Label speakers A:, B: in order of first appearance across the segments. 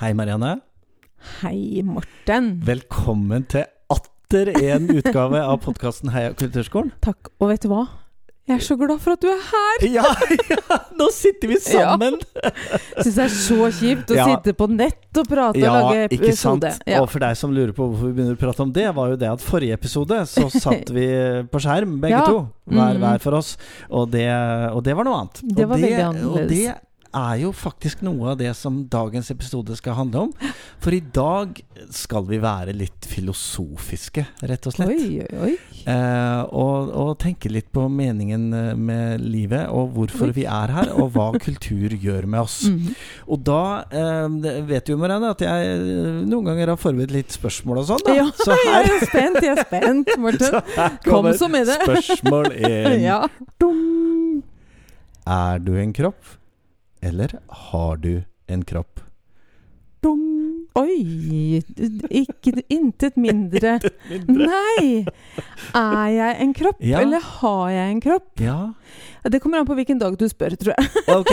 A: Hei, Marianne.
B: Hei, Morten.
A: Velkommen til atter en utgave av podkasten Heia kulturskolen.
B: Takk. Og vet du hva? Jeg er så glad for at du er her!
A: Ja, ja, nå sitter vi sammen!
B: Syns det er så kjipt å
A: Ja.
B: sitte på nett og prate
A: Ja,
B: og lage episode.
A: ikke sant?
B: Ja.
A: Og for deg som lurer på hvorfor vi begynner å prate om det, var jo det at forrige episode så satt vi på skjerm, begge
B: Ja.
A: to. Hver,
B: Mm.
A: hver for oss. Og det, og det var noe annet.
B: Det
A: og
B: var veldig
A: Og
B: annerledes.
A: det er jo faktisk noe av det som dagens episode skal handle om. For i dag skal vi være litt filosofiske, rett og slett.
B: Oi, oi, oi.
A: Eh, og, og tenke litt på meningen eh, med livet, og hvorfor
B: Oi.
A: vi er her, og hva kultur gjør med oss.
B: Mhm.
A: Og da eh, vet du, Marianne, at jeg eh, noen ganger har forberedt litt spørsmål og sånn.
B: Ja,
A: Så
B: jeg er spent, jeg er spent, Morten.
A: så her
B: Kom
A: kommer
B: så med det.
A: spørsmål én.
B: Ja.
A: Er du en kropp, eller har du en kropp? Dong.
B: Oi, ikke intet mindre. Nei! Er jeg en kropp,
A: Ja.
B: eller har jeg en kropp?
A: Ja,
B: Det kommer an på hvilken dag du spør, tror jeg.
A: ok.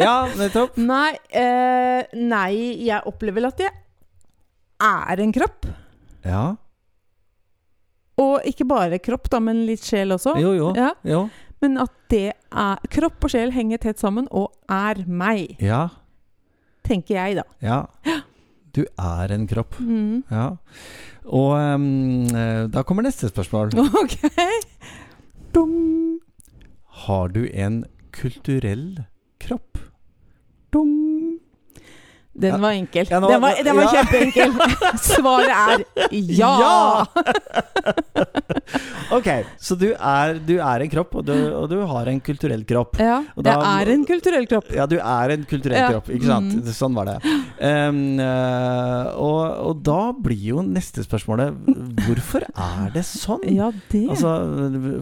A: Ja, nettopp.
B: Nei, eh, nei, jeg opplever vel at jeg er en kropp.
A: Ja.
B: Og ikke bare kropp, da, men litt sjel også.
A: Jo, jo.
B: Ja,
A: Jo.
B: men at det er Kropp og sjel henger tett sammen og er meg,
A: Ja.
B: tenker jeg, da.
A: Ja. Du er en kropp.
B: Mm.
A: Ja. Og eh, da kommer neste spørsmål.
B: Ok.
A: Dong. Har du en kulturell kropp? Dong.
B: Den var enkel.
A: Ja, nå-
B: den var, den var
A: ja.
B: kjempeenkel. Svaret er ja!
A: Ja! Ok, så du er, du er en kropp, og du, og du har en kulturell kropp.
B: Ja,
A: da-
B: er en kulturell kropp.
A: Ja, du er en kulturell
B: Ja.
A: kropp, ikke sant?
B: Mm.
A: Sånn var det. Eh, og, og da blir jo neste spørsmålet Hvorfor er det sånn?
B: Ja, det.
A: Altså,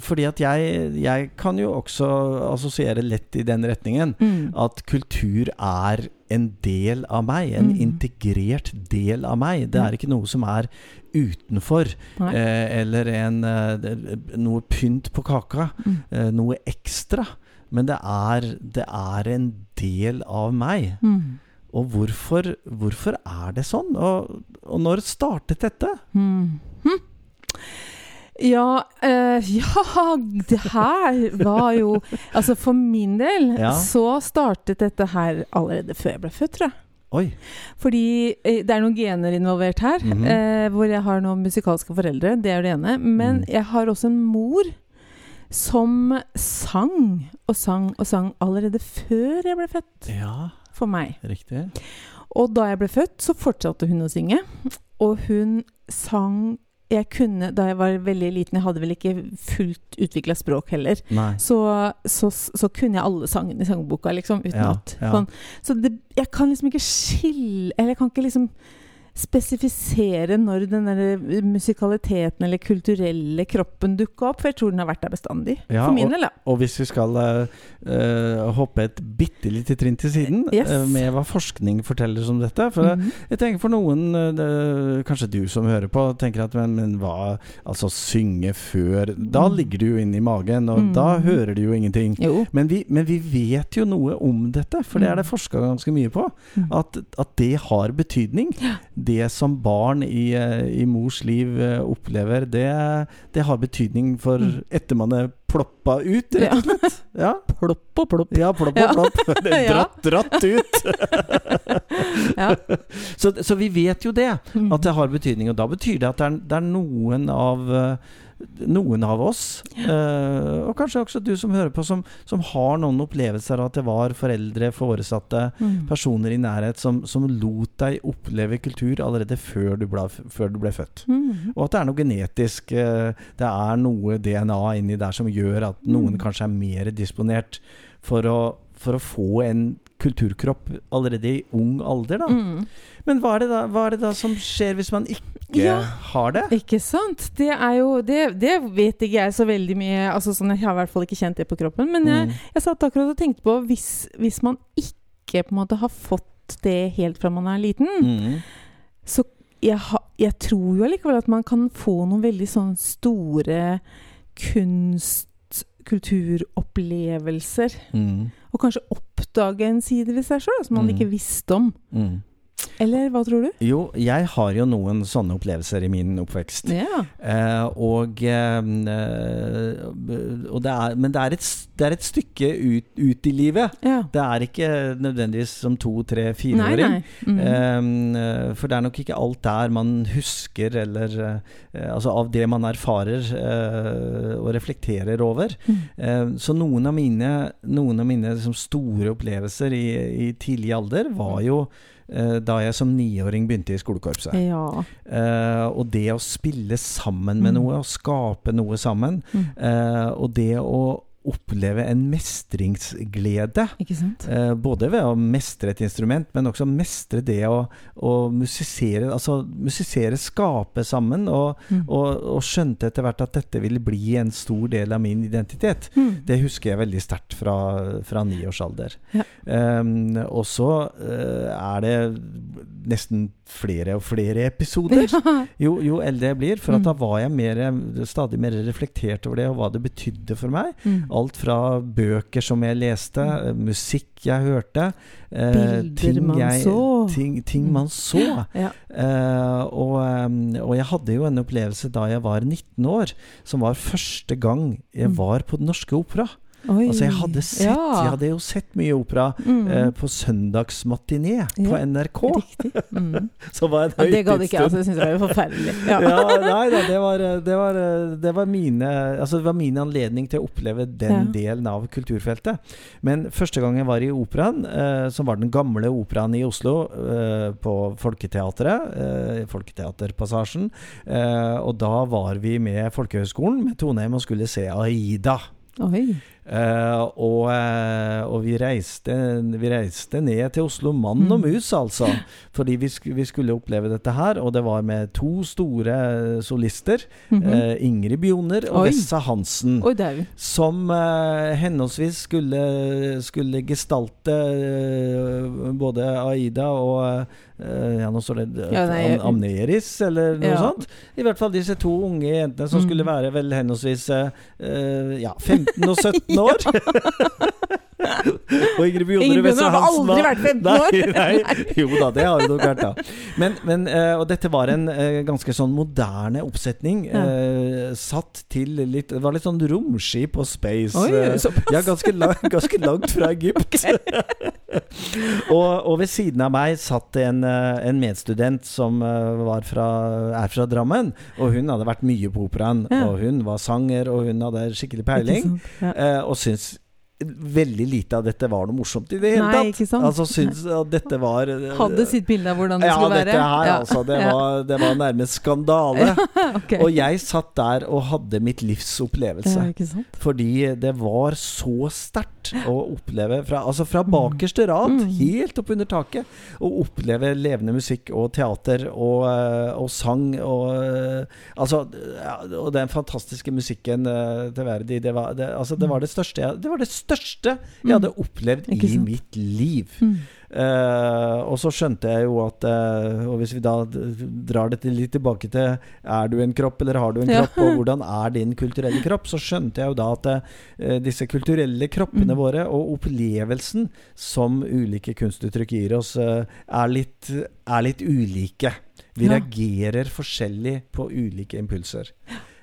A: fordi at jeg, jeg kan jo også assosiere lett i den retningen.
B: mm.
A: At kultur er en del av meg. En
B: Mm.
A: integrert del av meg. Det er ikke noe som er utenfor. Eh, eller en, eh, noe pynt på kaka.
B: Mm.
A: Eh, noe ekstra. Men det er, det er en del av meg.
B: Mm.
A: Og hvorfor, hvorfor er det sånn? Og, og når startet dette?
B: Mm. Ja, eh, ja Det her var jo Altså, for min del
A: Ja.
B: så startet dette her allerede før jeg ble født, tror jeg.
A: Oi.
B: Fordi eh, det er noen gener involvert her.
A: Mhm.
B: eh, hvor jeg har noen musikalske foreldre. Det er det ene. Men
A: Mm.
B: jeg har også en mor som sang og sang og sang allerede før jeg ble født.
A: Ja,
B: For meg.
A: riktig.
B: Og da jeg ble født, så fortsatte hun å synge. Og hun sang Jeg kunne Da jeg var veldig liten, jeg hadde vel ikke fullt utvikla språk heller, så, så, så kunne jeg alle sangene i sangboka, liksom, uten
A: Ja, ja.
B: sånn. Så det, jeg kan liksom ikke skille Eller jeg kan ikke liksom spesifisere når den der musikaliteten eller kulturelle kroppen dukka opp, for jeg tror den har vært der bestandig.
A: Ja,
B: for min del, da.
A: Og hvis vi skal eh, eh, hoppe et bitte lite trinn til siden
B: Yes.
A: uh, med hva forskning forteller om dette For
B: Mhm.
A: jeg tenker for noen, eh, det, kanskje du som hører på, tenker at men, men hva Altså synge før Da
B: Mm.
A: ligger det jo inne i magen, og
B: Mm.
A: da hører du jo ingenting.
B: Jo.
A: Men vi, men vi vet jo noe om dette, for det er det forska ganske mye på.
B: Mm.
A: At, at det har betydning. Det som barn i, eh, i mors liv eh, opplever, det, det har betydning for
B: Mm.
A: etter man er ploppa ut, rett og slett. Ja,
B: Plopp og plopp.
A: ja plopp
B: Ja.
A: og plopp. Det er dratt, dratt ut.
B: Ja.
A: Så, så vi vet jo det,
B: Mm.
A: at det har betydning. Og da betyr det at det er, det er noen av eh, noen av oss, eh, og kanskje også du som hører på, som, som har noen opplevelser av at det var foreldre, foresatte,
B: Mm.
A: personer i nærhet som, som lot deg oppleve kultur allerede før du ble, før du ble født.
B: Mm.
A: Og at det er noe genetisk, eh, det er noe DNA inni der som gjør at noen
B: Mm.
A: kanskje er mer disponert for å, for å få en kulturkropp allerede i ung alder, da.
B: Mm.
A: Men hva er, det da, hva er det da som skjer hvis man ikke
B: Ja.
A: har det?
B: Ikke sant? Det er jo Det, det vet ikke jeg så veldig mye altså sånn, Jeg har i hvert fall ikke kjent det på kroppen. Men jeg,
A: Mm.
B: jeg satt akkurat og tenkte på hvis, hvis man ikke på en måte har fått det helt fra man er liten,
A: Mm.
B: så jeg, ha, jeg tror jo allikevel at man kan få noen veldig sånn store kunst kulturopplevelser.
A: Mm.
B: Og kanskje oppdage en side ved seg sjøl som man
A: Mm.
B: ikke visste om.
A: Mm.
B: Eller hva tror du?
A: Jo, jeg har jo noen sånne opplevelser i min oppvekst.
B: Ja.
A: Eh, og eh, og det er, Men det er et, det er et stykke ut, ut i livet.
B: ja.
A: Det er ikke nødvendigvis som to, tre, fireåring.
B: Mm.
A: Eh, for det er nok ikke alt der man husker, eller eh, Altså av det man erfarer eh, og reflekterer over.
B: Mm.
A: Eh, så noen av mine, noen av mine liksom, store opplevelser i, i tidlig alder var jo da jeg som niåring begynte i skolekorpset.
B: Ja.
A: Eh, og det å spille sammen med
B: Mm.
A: noe, å skape noe sammen,
B: Mm.
A: eh, og det å oppleve en mestringsglede.
B: Ikke sant?
A: Eh, både ved å mestre et instrument, men også mestre det å, å musisere. Altså musisere, skape sammen. Og,
B: Mm.
A: og, og skjønte etter hvert at dette ville bli en stor del av min identitet.
B: Mm.
A: Det husker jeg veldig sterkt fra, fra niårsalder.
B: Ja.
A: Eh, og så eh, er det nesten flere og flere episoder jo, jo eldre jeg blir. For at
B: Mm.
A: da var jeg mer, stadig mer reflektert over det, og hva det betydde for meg.
B: Mm.
A: Alt fra bøker som jeg leste, eh, musikk jeg hørte eh,
B: Bilder man
A: jeg,
B: så.
A: Ting, ting man så.
B: Ja.
A: Eh, og, eh, og jeg hadde jo en opplevelse da jeg var 19 år, som var første gang jeg
B: Mm.
A: var på Den Norske Opera.
B: Oi.
A: Altså jeg hadde sett
B: Ja.
A: Jeg hadde jo sett mye opera
B: Mm.
A: eh, på søndagsmatiné på
B: Ja,
A: NRK.
B: Riktig. Mm.
A: Som var en
B: Ja, det gadd ikke jeg,
A: høytidsstund.
B: altså. Jeg syntes det var forferdelig. Ja.
A: Nei da, det var, det, var, det, var mine, altså det var min anledning til å oppleve den delen av kulturfeltet. Men første gang jeg var i operaen, eh, som var den gamle operaen i Oslo, eh, på Folketeatret, eh, Folketeaterpassasjen, eh, og da var vi med Folkehøgskolen, med Toneheim, og skulle se Aida.
B: Oi.
A: Eh, og, eh, og vi, reiste, vi reiste ned til Oslo, mann og
B: Mm.
A: mus, altså. Fordi vi, sk vi skulle oppleve dette her. Og det var med to store solister.
B: Mm
A: -hmm. uh, Ingrid Bjoner og
B: Oi.
A: Vessa Hansen.
B: Oi.
A: Som uh, henholdsvis skulle, skulle gestalte eh, både Aida og eh, Ja, nå står det
B: Ja, nei,
A: Am Amneris, eller noe
B: Ja.
A: sånt. I hvert fall disse to unge jentene som
B: Mm.
A: skulle være vel henholdsvis eh, eh, ja, 15 og 17 år. Og Ingrid Bjoner Wessel
B: Hansen har aldri vært 15 år.
A: Nei, nei. Jo da, det har det nok vært, da. Men, men eh, og dette var en eh, ganske sånn moderne oppsetning.
B: Ja.
A: eh, satt til litt Det var litt sånn romskip og space.
B: Oi,
A: ja, ganske, lang, ganske langt fra Egypt. og, og ved siden av meg satt det en, en medstudent som var fra, er fra Drammen. Og hun hadde vært mye på operaen.
B: Ja.
A: Og hun var sanger, og hun hadde skikkelig peiling.
B: Ja.
A: Og syntes veldig lite av dette var noe morsomt i det hele
B: Nei,
A: tatt. Altså syntes at dette var
B: Hadde sitt bilde av hvordan det
A: ja,
B: skulle være.
A: her,
B: Ja.
A: altså. Det var, det var nærmest skandale.
B: Ok.
A: Og jeg satt der og hadde mitt livs opplevelse.
B: Ja?
A: Fordi det var så sterkt å oppleve fra, altså fra bakerste rad,
B: Mm.
A: helt opp under taket, å oppleve levende musikk og teater og, eh, og sang og eh, Altså Og den fantastiske musikken eh, til Verdi, det var det, altså, det var det største jeg, Det var det største jeg hadde opplevd
B: Mm.
A: I mitt liv.
B: Mm.
A: Eh, og så skjønte jeg jo at uh, Og hvis vi da drar dette litt tilbake til Er du en kropp, eller har du en
B: Ja.
A: kropp, og hvordan er din kulturelle kropp, så skjønte jeg jo da at uh, disse kulturelle kroppene
B: Mm.
A: våre, og opplevelsen som ulike kunstuttrykk gir oss, er, litt, er litt ulike. Vi
B: Ja.
A: reagerer forskjellig på ulike impulser.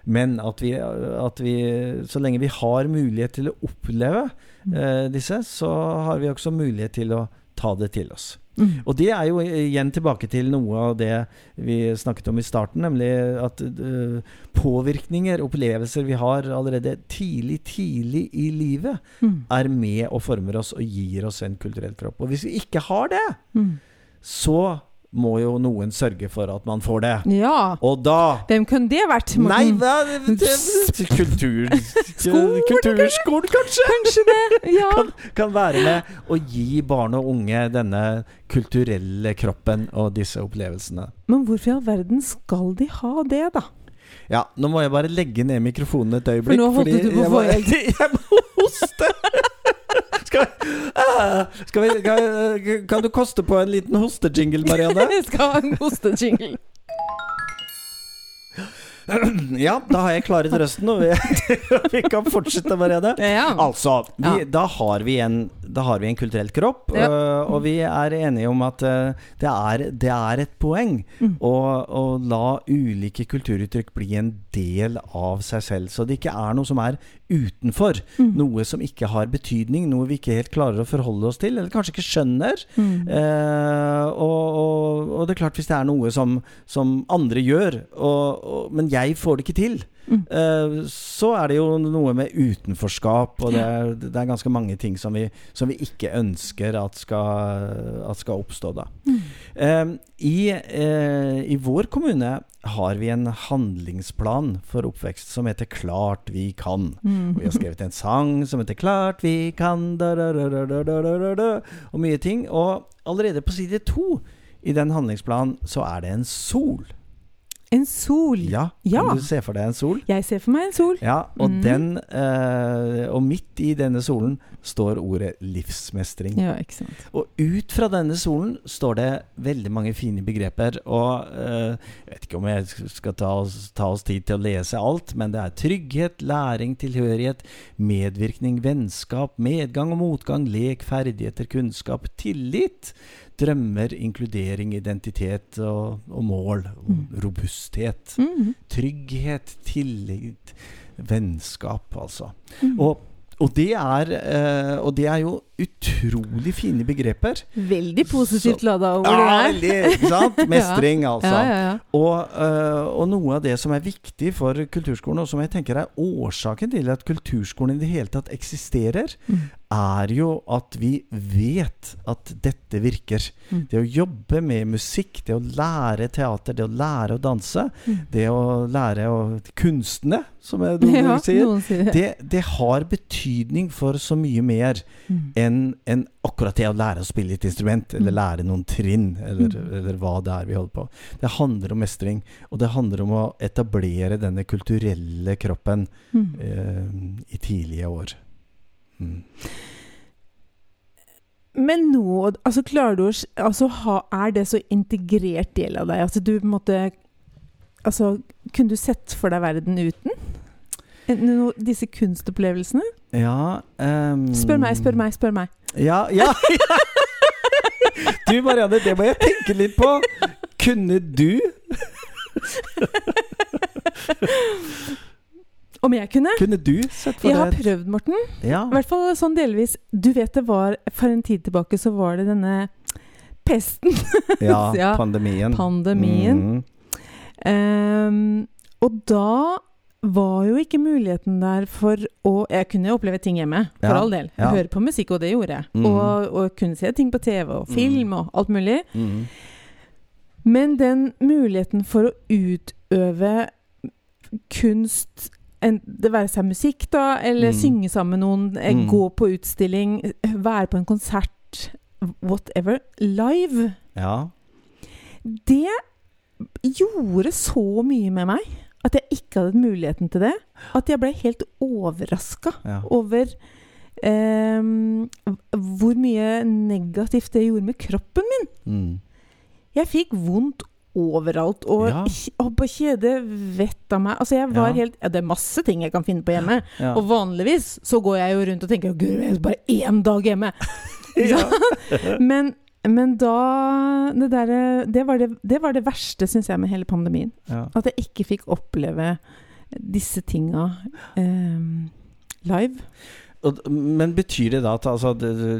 A: Men at vi, at vi Så lenge vi har mulighet til å oppleve
B: Mm.
A: disse, så har vi også mulighet til å ta det til oss.
B: Mm.
A: Og det er jo igjen tilbake til noe av det vi snakket om i starten, nemlig at uh, påvirkninger, opplevelser vi har allerede tidlig, tidlig i livet,
B: Mm.
A: er med og former oss og gir oss en kulturell kropp. Og hvis vi ikke har det,
B: Mm.
A: så må jo noen sørge for at man får det.
B: Ja.
A: Og da
B: Hvem kunne det vært?
A: Nei, hva det- Kultur... Kulturskolen, kanskje?
B: Kanskje det? Ja.
A: kan, kan være med å gi barn og unge denne kulturelle kroppen og disse opplevelsene.
B: Men hvorfor i all verden skal de ha det, da?
A: Ja, nå må jeg bare legge ned mikrofonen et øyeblikk.
B: For nå holdt du på å få
A: jeg må hoste! Skal, uh, skal vi, kan, kan du koste på en liten hostejingle, Marianne?
B: Vi skal ha en hostejingle.
A: Ja, da har jeg klaret røsten, og vi, vi kan fortsette, Marianne.
B: Ja.
A: Altså, vi,
B: Ja.
A: da, har vi en, da har vi en kulturell kropp,
B: Ja.
A: øh, og vi er enige om at øh, det, er, det er et poeng
B: Mm.
A: å, å la ulike kulturuttrykk bli en del av seg selv. Så det ikke er noe som er utenfor.
B: Mm.
A: Noe som ikke har betydning, noe vi ikke helt klarer å forholde oss til, eller kanskje ikke skjønner.
B: Mm.
A: Eh, og, og, og det er klart, hvis det er noe som, som andre gjør, og, og, men jeg får det ikke til, Eh, så er det jo noe med utenforskap, og det er, det er ganske mange ting som vi, som vi ikke ønsker at skal, at skal oppstå da.
B: Mm.
A: Uh, i, uh, i, vår kommune har vi en handlingsplan for oppvekst som heter 'Klart vi kan'.
B: Mm.
A: Vi har skrevet en sang som heter 'Klart vi kan', da, da, da, og mye ting. Og allerede på side to i den handlingsplanen så er det en sol.
B: En sol.
A: Ja,
B: Ja.
A: Kan du se for deg en sol?
B: Jeg ser for meg en sol.
A: Ja, og
B: mm.
A: den eh, Og midt i denne solen står ordet livsmestring.
B: Ja, ikke sant.
A: Og ut fra denne solen står det veldig mange fine begreper. Og eh, jeg vet ikke om jeg skal ta oss, ta oss tid til å lese alt, men det er trygghet, læring, tilhørighet, medvirkning, vennskap, medgang og motgang, lek, ferdigheter, kunnskap, tillit. Drømmer, inkludering, identitet og, og mål.
B: Mm.
A: robusthet.
B: Mm.
A: Trygghet, tillit, vennskap, altså.
B: Mm.
A: Og, og, det er, eh, og det er jo utrolig fine begreper.
B: Veldig positivt lada ord,
A: Ja,
B: det
A: veldig, sant? Mestring, altså.
B: Ja, ja, ja.
A: Og, øh, og noe av det som er viktig for kulturskolen, og som jeg tenker er årsaken til at kulturskolen i det hele tatt eksisterer,
B: Mm.
A: Er jo at vi vet at dette virker.
B: Mm.
A: Det å jobbe med musikk, det å lære teater, det å lære å danse,
B: Mm.
A: det å lære å Kunstene, som jeg noen
B: Ja,
A: sier.
B: noen sier det.
A: Det, det har betydning for så mye mer
B: Mm.
A: enn en akkurat det å lære å spille et instrument, eller
B: Mm.
A: lære noen trinn, eller,
B: Mm.
A: eller hva det er vi holder på. Det handler om mestring, og det handler om å etablere denne kulturelle kroppen
B: Mm.
A: eh, i tidlige år. Mm.
B: Men nå altså, klarer du å altså, Er det så integrert del av deg? Altså, du på en måte Altså, kunne du sett for deg verden uten? No, disse kunstopplevelsene?
A: Ja um,
B: Spør meg, spør meg, spør meg.
A: Ja, ja! du Marianne, det må jeg tenke litt på. Kunne du?
B: Om jeg kunne?
A: Kunne du sett for
B: Jeg har prøvd, Morten.
A: Ja.
B: I hvert fall sånn delvis. Du vet det var For en tid tilbake så var det denne pesten.
A: ja,
B: Ja,
A: pandemien.
B: Pandemien.
A: Mm.
B: Um, og da var jo ikke muligheten der for å Jeg kunne jo oppleve ting hjemme, for
A: Ja,
B: all del.
A: ja.
B: Høre på musikk, og det gjorde jeg.
A: Mm.
B: Og, og kunne se ting på TV og film og alt mulig.
A: Mm.
B: Men den muligheten for å utøve kunst en, Det være seg musikk, da, eller
A: Mm.
B: synge sammen med noen, eh,
A: Mm.
B: gå på utstilling, være på en konsert, whatever, live.
A: Ja.
B: Det gjorde så mye med meg at jeg ikke hadde muligheten til det. At jeg ble helt overraska
A: ja.
B: over eh, hvor mye negativt det gjorde med kroppen min.
A: Mm.
B: Jeg fikk vondt overalt og
A: Ja.
B: og på kjede vett av meg. Altså, jeg var
A: Ja.
B: helt Ja, det er masse ting jeg kan finne på hjemme. Og vanligvis så går jeg jo rundt og tenker Gud, jeg er bare én dag hjemme. Men, men da det, der, det, var det, det var det verste, syns jeg, med hele pandemien. At jeg ikke fikk oppleve disse tinga eh, live.
A: Men betyr det da at altså,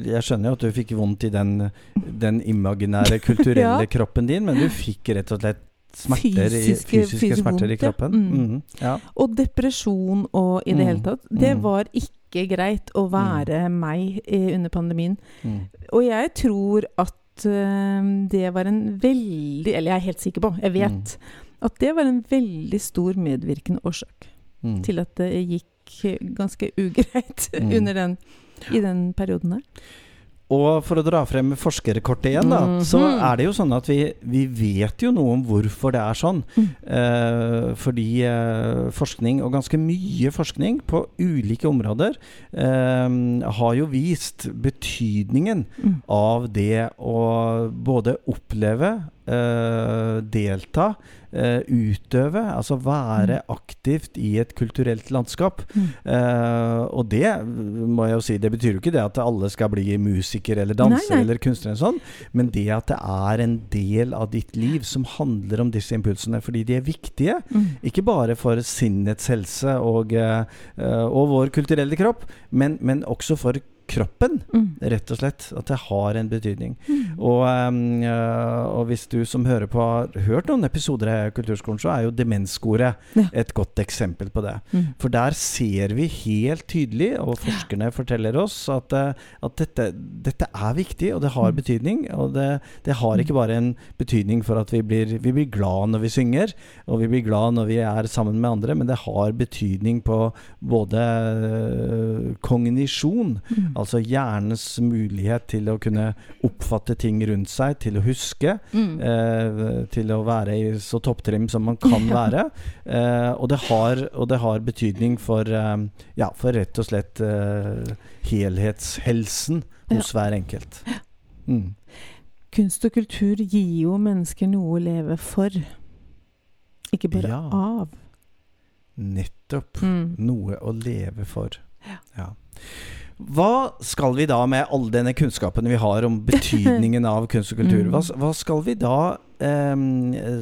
A: Jeg skjønner jo at du fikk vondt i den, den imaginære, kulturelle
B: Ja.
A: kroppen din, men du fikk rett og slett smerter
B: Fysiske-
A: i, fysiske
B: fysisk
A: smerter i
B: vondt, ja.
A: kroppen?
B: Mm.
A: Mhm. ja.
B: Og depresjon og i det
A: Mm.
B: hele tatt. Det
A: Mm.
B: var ikke greit å være meg under pandemien.
A: Mm.
B: Og jeg tror at ehm, det var en veldig Eller jeg er helt sikker på, jeg vet
A: Mm.
B: at det var en veldig stor medvirkende årsak
A: Mm.
B: til at det gikk ganske ugreit
A: Mm.
B: under den, i den perioden der.
A: Og for å dra frem forskerkortet igjen, da, så
B: Mhm.
A: er det jo sånn at vi, vi vet jo noe om hvorfor det er sånn.
B: Mm.
A: Eh, fordi eh, forskning, og ganske mye forskning på ulike områder, eh, har jo vist betydningen
B: Mm.
A: av det å både oppleve delta, eh, utøve, altså være aktivt i et kulturelt landskap.
B: Mm.
A: Eh, og det må jeg jo si, det betyr jo ikke det at alle skal bli musiker eller danser eller kunstner, sånn, men det at det er en del av ditt liv som handler om disse impulsene, fordi de er viktige.
B: Mm.
A: Ikke bare for sinnets helse og, eh, eh, og vår kulturelle kropp, men, men også for kroppen.
B: Mm.
A: Rett og slett. At det har en betydning.
B: Mm.
A: Og, eh, og hvis du som hører på har hørt noen episoder av Kulturskolen, så er jo Demenskoret
B: Ja.
A: et godt eksempel på det.
B: Mm.
A: For der ser vi helt tydelig, og forskerne forteller oss, at, eh, at dette, dette er viktig, og det har
B: Mm.
A: betydning. Og det, det har ikke bare en betydning for at vi blir, vi blir glad når vi synger, og vi blir glad når vi er sammen med andre, men det har betydning på både eh, kognisjon,
B: Mm.
A: Altså hjernens mulighet til å kunne oppfatte ting rundt seg, til å huske,
B: Mm.
A: eh, til å være i så topptrim som man kan
B: Ja.
A: være. Eh, og, det har, og det har betydning for, eh, ja, for rett og slett eh, helhetshelsen hos hver enkelt. Mm.
B: Kunst og kultur gir jo mennesker noe å leve for. Ikke bare
A: Ja.
B: av.
A: Nettopp.
B: Mm.
A: Noe å leve for.
B: Ja.
A: Hva skal vi da med all denne kunnskapen vi har om betydningen av kunst og kultur?
B: Mm.
A: Hva, hva skal vi da eh,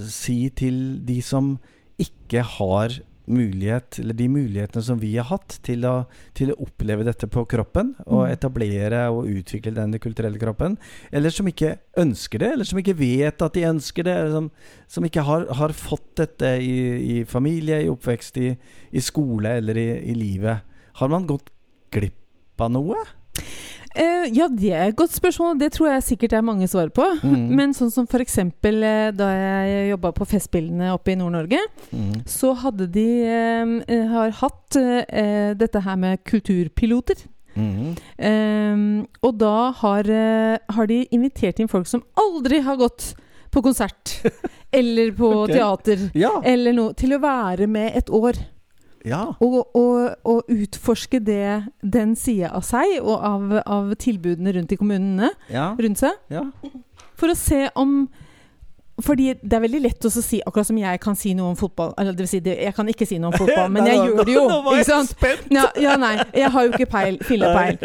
A: si til de som ikke har mulighet, eller de mulighetene som vi har hatt til å, til å oppleve dette på kroppen, og
B: Mm.
A: etablere og utvikle denne kulturelle kroppen, eller som ikke ønsker det, eller som ikke vet at de ønsker det, eller som, som ikke har, har fått dette i, i familie, i oppvekst, i, i skole eller i, i livet. Har man gått glipp av noe?
B: Uh, ja, det er et godt spørsmål. Det tror jeg sikkert det er mange svar på.
A: Mm.
B: Men sånn som f.eks. Eh, da jeg jobba på Festspillene oppe i Nord-Norge,
A: Mm.
B: så hadde de uh, har hatt uh, dette her med kulturpiloter.
A: Mm.
B: Eh, og da har, har de invitert inn folk som aldri har gått på konsert eller på
A: okay.
B: teater
A: Ja.
B: eller noe, til å være med et år.
A: Ja.
B: Og, og, og utforske det, den sida av seg og av, av tilbudene rundt i kommunene
A: Ja.
B: rundt seg.
A: ja.
B: For å se om fordi det er veldig lett å si, akkurat som jeg kan si noe om fotball Eller det vil si, det, jeg kan ikke si noe om fotball, men jeg gjør det jo.
A: Nå var jeg spent!
B: Ja, ja, nei. Jeg har jo ikke peil, fillepeil.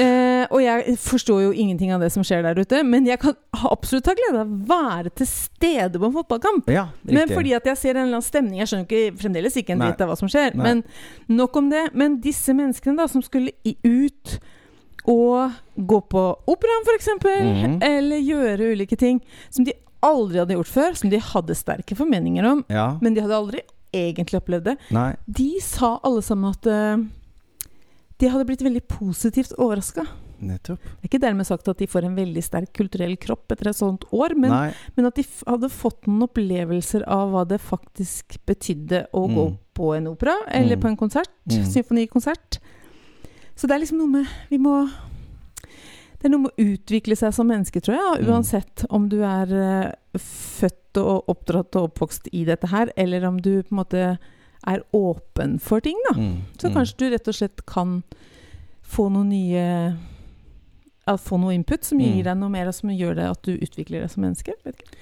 B: Eh, og jeg forstår jo ingenting av det som skjer der ute, men jeg kan absolutt ha glede av å være til stede på en fotballkamp.
A: Ja,
B: Men fordi at jeg ser en eller annen stemning Jeg skjønner ikke, fremdeles ikke en dritt av hva som skjer.
A: Nei.
B: Men nok om det. Men disse menneskene da som skulle i, ut og gå på operaen, f.eks.,
A: Mhm.
B: eller gjøre ulike ting som de aldri hadde gjort før, som de hadde sterke formeninger om,
A: Ja.
B: men de hadde aldri egentlig opplevd det.
A: Nei.
B: De sa alle sammen at uh, de hadde blitt veldig positivt overraska.
A: Nettopp.
B: Det er ikke dermed sagt at de får en veldig sterk kulturell kropp etter et sånt år, men, men at de hadde fått noen opplevelser av hva det faktisk betydde å gå
A: Mm.
B: på en opera, eller
A: Mm.
B: på en konsert.
A: Mm.
B: Symfonikonsert. Så det er liksom noe med Vi må Det er noe med å utvikle seg som menneske, tror jeg.
A: Mm.
B: Uansett om du er eh, født og oppdratt og oppvokst i dette her, eller om du på en måte er åpen for ting, da.
A: Mm.
B: Så
A: Mm.
B: kanskje du rett og slett kan få noen nye Få noe input som gir
A: Mm.
B: deg noe mer, og som gjør det at du utvikler deg som menneske. Vet ikke.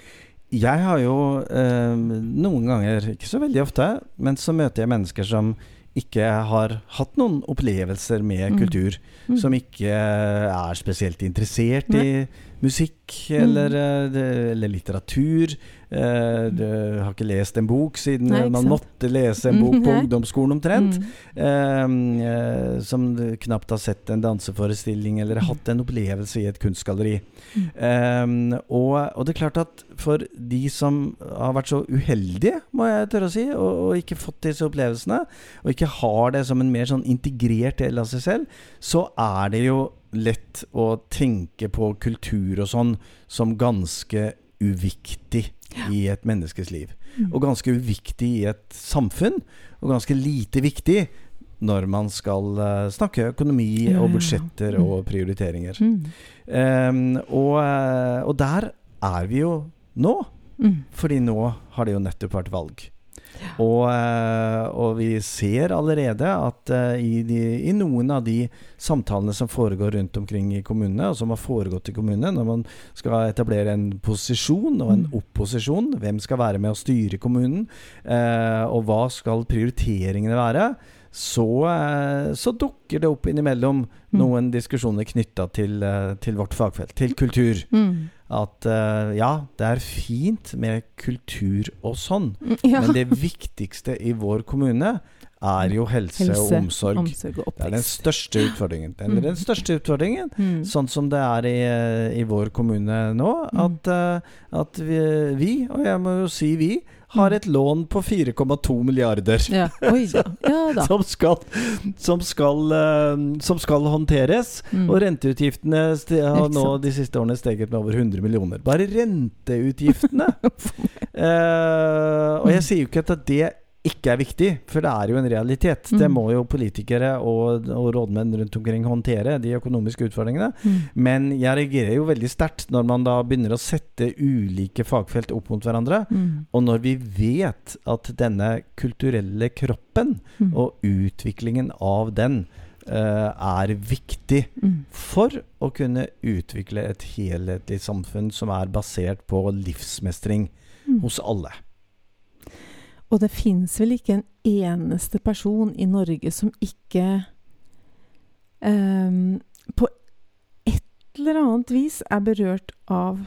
A: Jeg har jo eh, noen ganger, ikke så veldig ofte, men så møter jeg mennesker som ikke har hatt noen opplevelser med
B: Mm.
A: kultur.
B: Mm.
A: Som ikke er spesielt interessert i musikk eller,
B: Mm.
A: det- eller litteratur. Eh, du har ikke lest en bok siden
B: Nei,
A: man måtte lese en bok på ungdomsskolen omtrent.
B: Mm.
A: Eh, eh, som du knapt har sett en danseforestilling eller
B: Mm.
A: hatt en opplevelse i et kunstgalleri.
B: Mm.
A: Eh, og, og det er klart at for de som har vært så uheldige, må jeg tørre å si, og, og ikke fått disse opplevelsene, og ikke har det som en mer sånn integrert del av seg selv, så er det jo lett å tenke på kultur og sånn som ganske uviktig i et menneskes liv.
B: Mm.
A: Og ganske uviktig i et samfunn, og ganske lite viktig når man skal eh, snakke økonomi og budsjetter
B: Mm.
A: og prioriteringer. Ehm, og, eh, og der er vi jo nå, fordi nå har det jo nettopp vært valg. Og, eh, og vi ser allerede at eh, i, de, i noen av de samtalene som foregår rundt omkring i kommunene, og som har foregått i kommunene, når man skal etablere en posisjon og en
B: Mm.
A: opposisjon, hvem skal være med å styre kommunen, eh, og hva skal prioriteringene være, så, så dukker det opp innimellom
B: Mm.
A: noen diskusjoner knytta til, til vårt fagfelt, til kultur.
B: Mm.
A: At uh, ja, det er fint med kultur og sånn,
B: Mm, Ja.
A: men det viktigste i vår kommune er jo helse, og omsorg.
B: omsorg og
A: Det er den største utfordringen. Den,
B: Mm.
A: den største utfordringen,
B: Mm.
A: sånn som det er i, eh, i vår kommune nå,
B: Mm.
A: at, eh, at vi, vi, og jeg må jo si vi, har et lån på 4,2 milliarder.
B: Ja. Oi ja. Ja.
A: Som skal, som, skal, eh, som skal håndteres.
B: Mm.
A: Og renteutgiftene har nå de siste årene steget med over 100 millioner. Bare renteutgiftene! Eh, og jeg sier jo ikke at det ikke er viktig, for det er jo en realitet. Det
B: Mm.
A: må jo politikere og, og rådmenn rundt omkring håndtere, de økonomiske utfordringene.
B: Mm.
A: Men jeg reagerer jo veldig sterkt når man da begynner å sette ulike fagfelt opp mot hverandre.
B: Mm.
A: Og når vi vet at denne kulturelle kroppen
B: Mm.
A: og utviklingen av den uh, er viktig
B: Mm.
A: for å kunne utvikle et helhetlig samfunn som er basert på livsmestring
B: Mm.
A: hos alle.
B: Og det fins vel ikke en eneste person i Norge som ikke ehm, på et eller annet vis er berørt av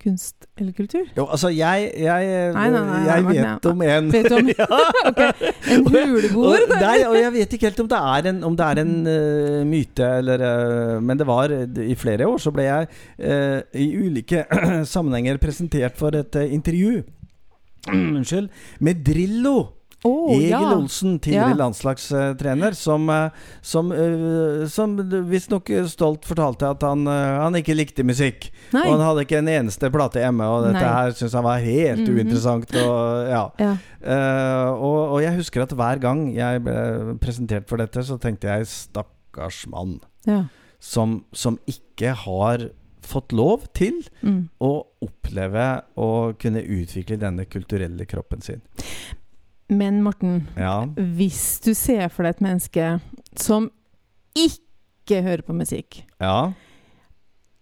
B: kunst eller kultur.
A: Jo, altså, jeg Jeg,
B: Nei, nei, nei,
A: jeg vet om en
B: Vet du om. En huleboer?
A: Nei, og jeg vet ikke helt om det er en, om det er en uh, myte, eller uh, Men det var I flere år så ble jeg uh, i ulike sammenhenger presentert for et eh, intervju Unnskyld. Med Drillo.
B: Oh,
A: Egil
B: ja.
A: Olsen, tidligere
B: Ja.
A: landslagstrener, som, eh, som, uh, som visstnok stolt fortalte at han, eh, han ikke likte musikk.
B: Nei.
A: Og han hadde ikke en eneste plate hjemme, og dette
B: Nei.
A: her syntes han var helt
B: Mhm.
A: uinteressant. Og, ja. Eh, og, og jeg husker at hver gang jeg ble presentert for dette, så tenkte jeg stakkars mann
B: ja.
A: som, som ikke har fått lov til
B: Mm.
A: å oppleve og kunne utvikle denne kulturelle kroppen sin.
B: Men Morten,
A: Ja.
B: hvis du ser for deg et menneske som ikke hører på musikk,
A: Ja.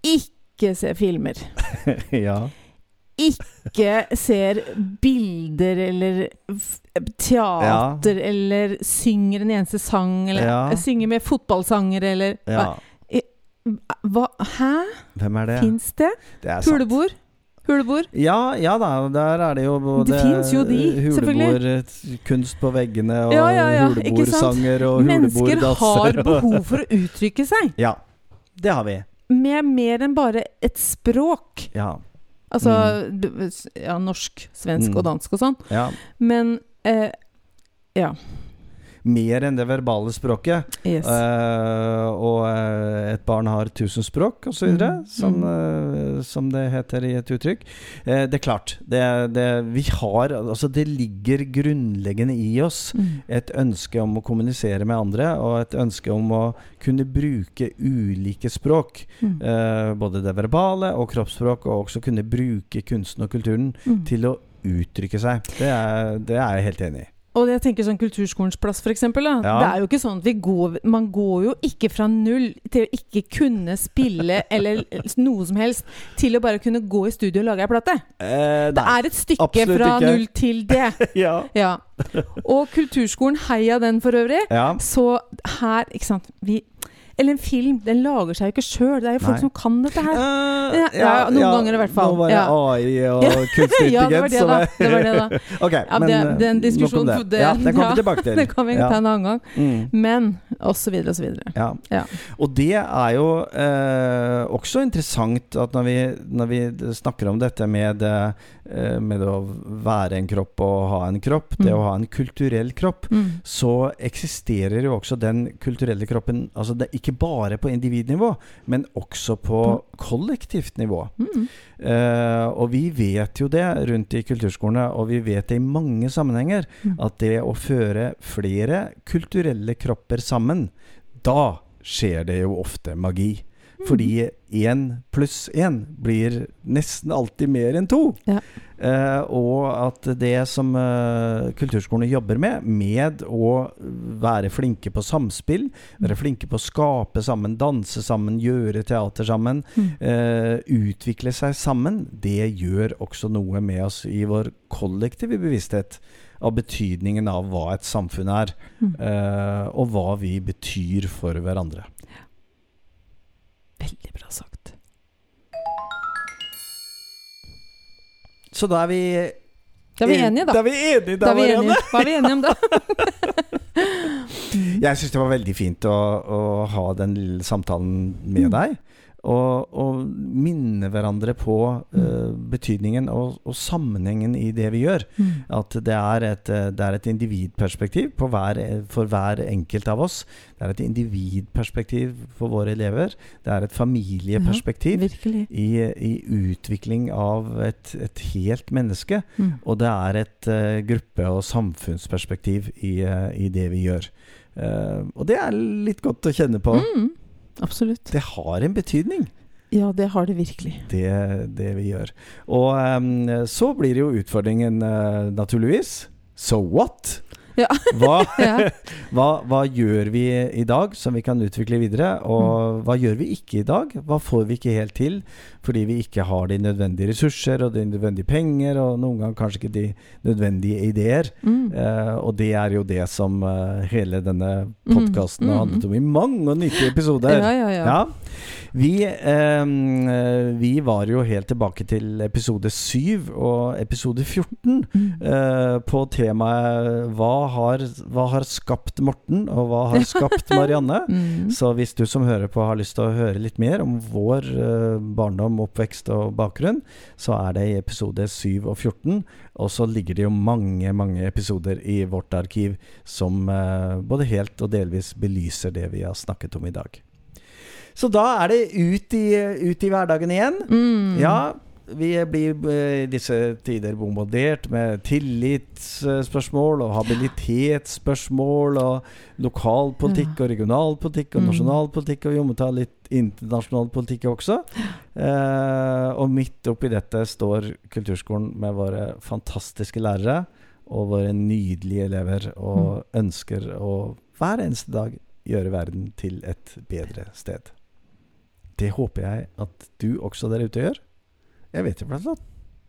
B: ikke ser filmer,
A: ja.
B: ikke ser bilder eller teater eller synger en eneste sang eller synger med fotballsanger eller
A: ja.
B: hva, Hæ?
A: Hvem er det?
B: Fins det?
A: Det er. Hulebord?
B: Huleboer?
A: Ja, ja da, der er det jo både
B: Det finnes jo de,
A: selvfølgelig. kunst på veggene og
B: Ja, ja, ja, ikke sant?
A: hulebordasser. og
B: Mennesker har behov for å uttrykke seg
A: Ja, det har vi.
B: med mer enn bare et språk.
A: Ja.
B: Altså mm. ja, norsk, svensk
A: Mm.
B: og dansk og sånn.
A: ja.
B: Men eh, ja.
A: Mer enn det verbale språket.
B: Yes.
A: Uh, og uh, et barn har tusen språk, osv.,
B: Mm,
A: som, uh, som det heter i et uttrykk. Det er klart. Det, det, vi har Altså, det ligger grunnleggende i oss
B: Mm.
A: et ønske om å kommunisere med andre, og et ønske om å kunne bruke ulike språk.
B: Mm.
A: Både det verbale og kroppsspråk, og også kunne bruke kunsten og kulturen
B: Mm.
A: til å uttrykke seg. Det er, det er jeg helt enig i.
B: Og jeg tenker sånn Kulturskolens plass, eksempel.
A: Ja.
B: Det er jo ikke sånn at vi går Man går jo ikke fra null til å ikke kunne spille eller noe som helst, til å bare kunne gå i studio og lage ei plate.
A: Eh,
B: Det er et stykke fra
A: ikke.
B: null til det.
A: ja.
B: Ja. Og Kulturskolen, heia den for øvrig.
A: ja.
B: Så her, ikke sant vi, Eller en film, den lager seg jo ikke sjøl. Det er jo folk
A: Nei.
B: som kan dette her.
A: Eh,
B: Ja, ja, noen ganger i hvert fall.
A: Nå var det AI og kunstig
B: ja, det var det, da.
A: er-
B: Det var det, da.
A: okay,
B: Ja,
A: men
B: det,
A: eh,
B: den
A: nok om
B: diskusjonen
A: det.
B: det,
A: Ja, den kommer vi tilbake til.
B: Det kan vi ta en annen gang.
A: Mm.
B: Men og så videre og så videre.
A: Ja.
B: Ja.
A: Og det er jo eh, også interessant at når vi, når vi snakker om dette med, eh, med å være en kropp og ha en kropp, det
B: Mm.
A: å ha en kulturell kropp,
B: Mm.
A: så eksisterer jo også den kulturelle kroppen altså det, ikke bare på individnivå, men også på kollektivt nivå.
B: Mm.
A: Uh, og vi vet jo det rundt i kulturskolene, og vi vet det i mange sammenhenger,
B: Mm.
A: at det å føre flere kulturelle kropper sammen, da skjer det jo ofte magi. Fordi én pluss én blir nesten alltid mer enn to.
B: Ja.
A: Eh, og at det som eh, kulturskolene jobber med, med å være flinke på samspill, være flinke på å skape sammen, danse sammen, gjøre teater sammen,
B: Mm.
A: eh, utvikle seg sammen, det gjør også noe med oss i vår kollektive bevissthet av betydningen av hva et samfunn er,
B: Mm.
A: eh, og hva vi betyr for hverandre.
B: Veldig bra sagt.
A: Så da er vi
B: Da er vi enige, da.
A: Da er vi enige, da,
B: Da er vi enige, da er vi enige om det.
A: Jeg syns det var veldig fint å, å ha den lille samtalen med
B: Mm.
A: deg. Og, og minne hverandre på uh, betydningen og, og sammenhengen i det vi gjør.
B: Mm.
A: At det er et, eh, det er et individperspektiv på hver, for hver enkelt av oss. Det er et individperspektiv for våre elever. Det er et familieperspektiv
B: ja,
A: i, i utvikling av et, et helt menneske.
B: Mm.
A: Og det er et uh, gruppe- og samfunnsperspektiv i, uh, i det vi gjør. Og det er litt godt å kjenne på.
B: Mm. Absolutt.
A: Det har en betydning,
B: Ja, det har det virkelig.
A: det, det vi gjør. Og um, så blir det jo utfordringen, uh, naturligvis. So what?
B: Ja.
A: Hva, hva, hva gjør vi i dag som vi kan utvikle videre?
B: Mm.
A: Og hva gjør vi ikke i dag? Hva får vi ikke helt til fordi vi ikke har de nødvendige ressurser og de nødvendige penger, og noen ganger kanskje ikke de nødvendige ideer?
B: Mm.
A: Uh, og det er jo det som uh, hele denne podkasten
B: Mm,
A: har
B: mm,
A: handlet om i mange nyttige episoder.
B: Ja, ja, ja.
A: Vi, ehm, eh, vi var jo helt tilbake til episode 7 og episode 14
B: Mm.
A: eh, på temaet hva har, hva har skapt Morten, og hva har skapt Marianne?
B: Mm.
A: Så hvis du som hører på har lyst til å høre litt mer om vår eh, barndom, oppvekst og bakgrunn, så er det i episode 7 og 14. Og så ligger det jo mange, mange episoder i vårt arkiv som eh, både helt og delvis belyser det vi har snakket om i dag. Så da er det ut i, ut i hverdagen igjen.
B: Mm.
A: Ja, vi blir eh, i disse tider bombardert med tillitsspørsmål og habilitetsspørsmål og lokalpolitikk og regionalpolitikk og
B: Mm.
A: nasjonalpolitikk, og vi må ta litt internasjonal politikk også. Eh, og midt oppi dette står kulturskolen med våre fantastiske lærere og våre nydelige elever og ønsker å hver eneste dag gjøre verden til et bedre sted. Det håper jeg at du også der ute gjør. Jeg vet jo blant annet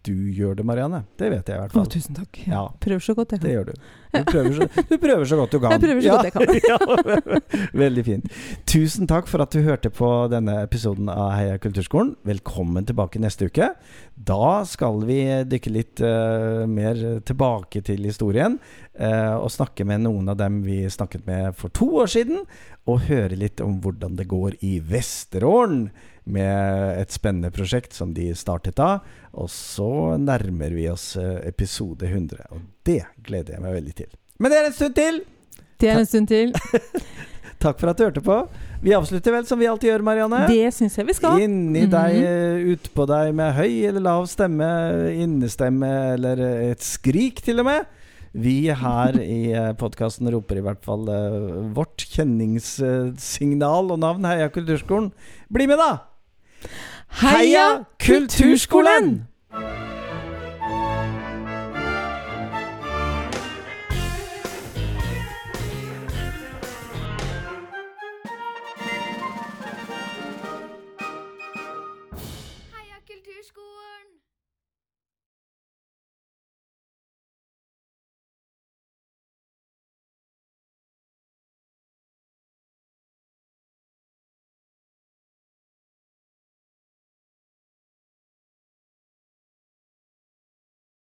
A: du gjør det, Marianne. Det vet jeg i hvert
B: Å,
A: fall.
B: tusen takk.
A: Ja.
B: Prøver så godt jeg
A: Det
B: kan.
A: gjør du. Du prøver, så, du prøver så godt du kan.
B: Jeg prøver så godt jeg kan.
A: ja, veldig fint. Tusen takk for at du hørte på denne episoden av Heia kulturskolen. Velkommen tilbake neste uke. Da skal vi dykke litt uh, mer tilbake til historien. uh, og snakke med noen av dem vi snakket med for to år siden. Og høre litt om hvordan det går i Vesterålen med et spennende prosjekt som de startet da. Og så nærmer vi oss eh, episode 100, og det gleder jeg meg veldig til. Men det er en stund til!
B: Det er en stund til.
A: Takk for at du hørte på. Vi avslutter vel som vi alltid gjør, Marianne.
B: Det syns jeg vi skal.
A: Inni
B: Mhm.
A: deg, eh, utpå deg med høy eller lav stemme, innestemme eller eh, et skrik til og med. Vi her i podkasten roper i hvert fall vårt kjenningssignal og navn, Heia Kulturskolen. Bli med, da!
B: Heia Kulturskolen!
A: Kulturskolen!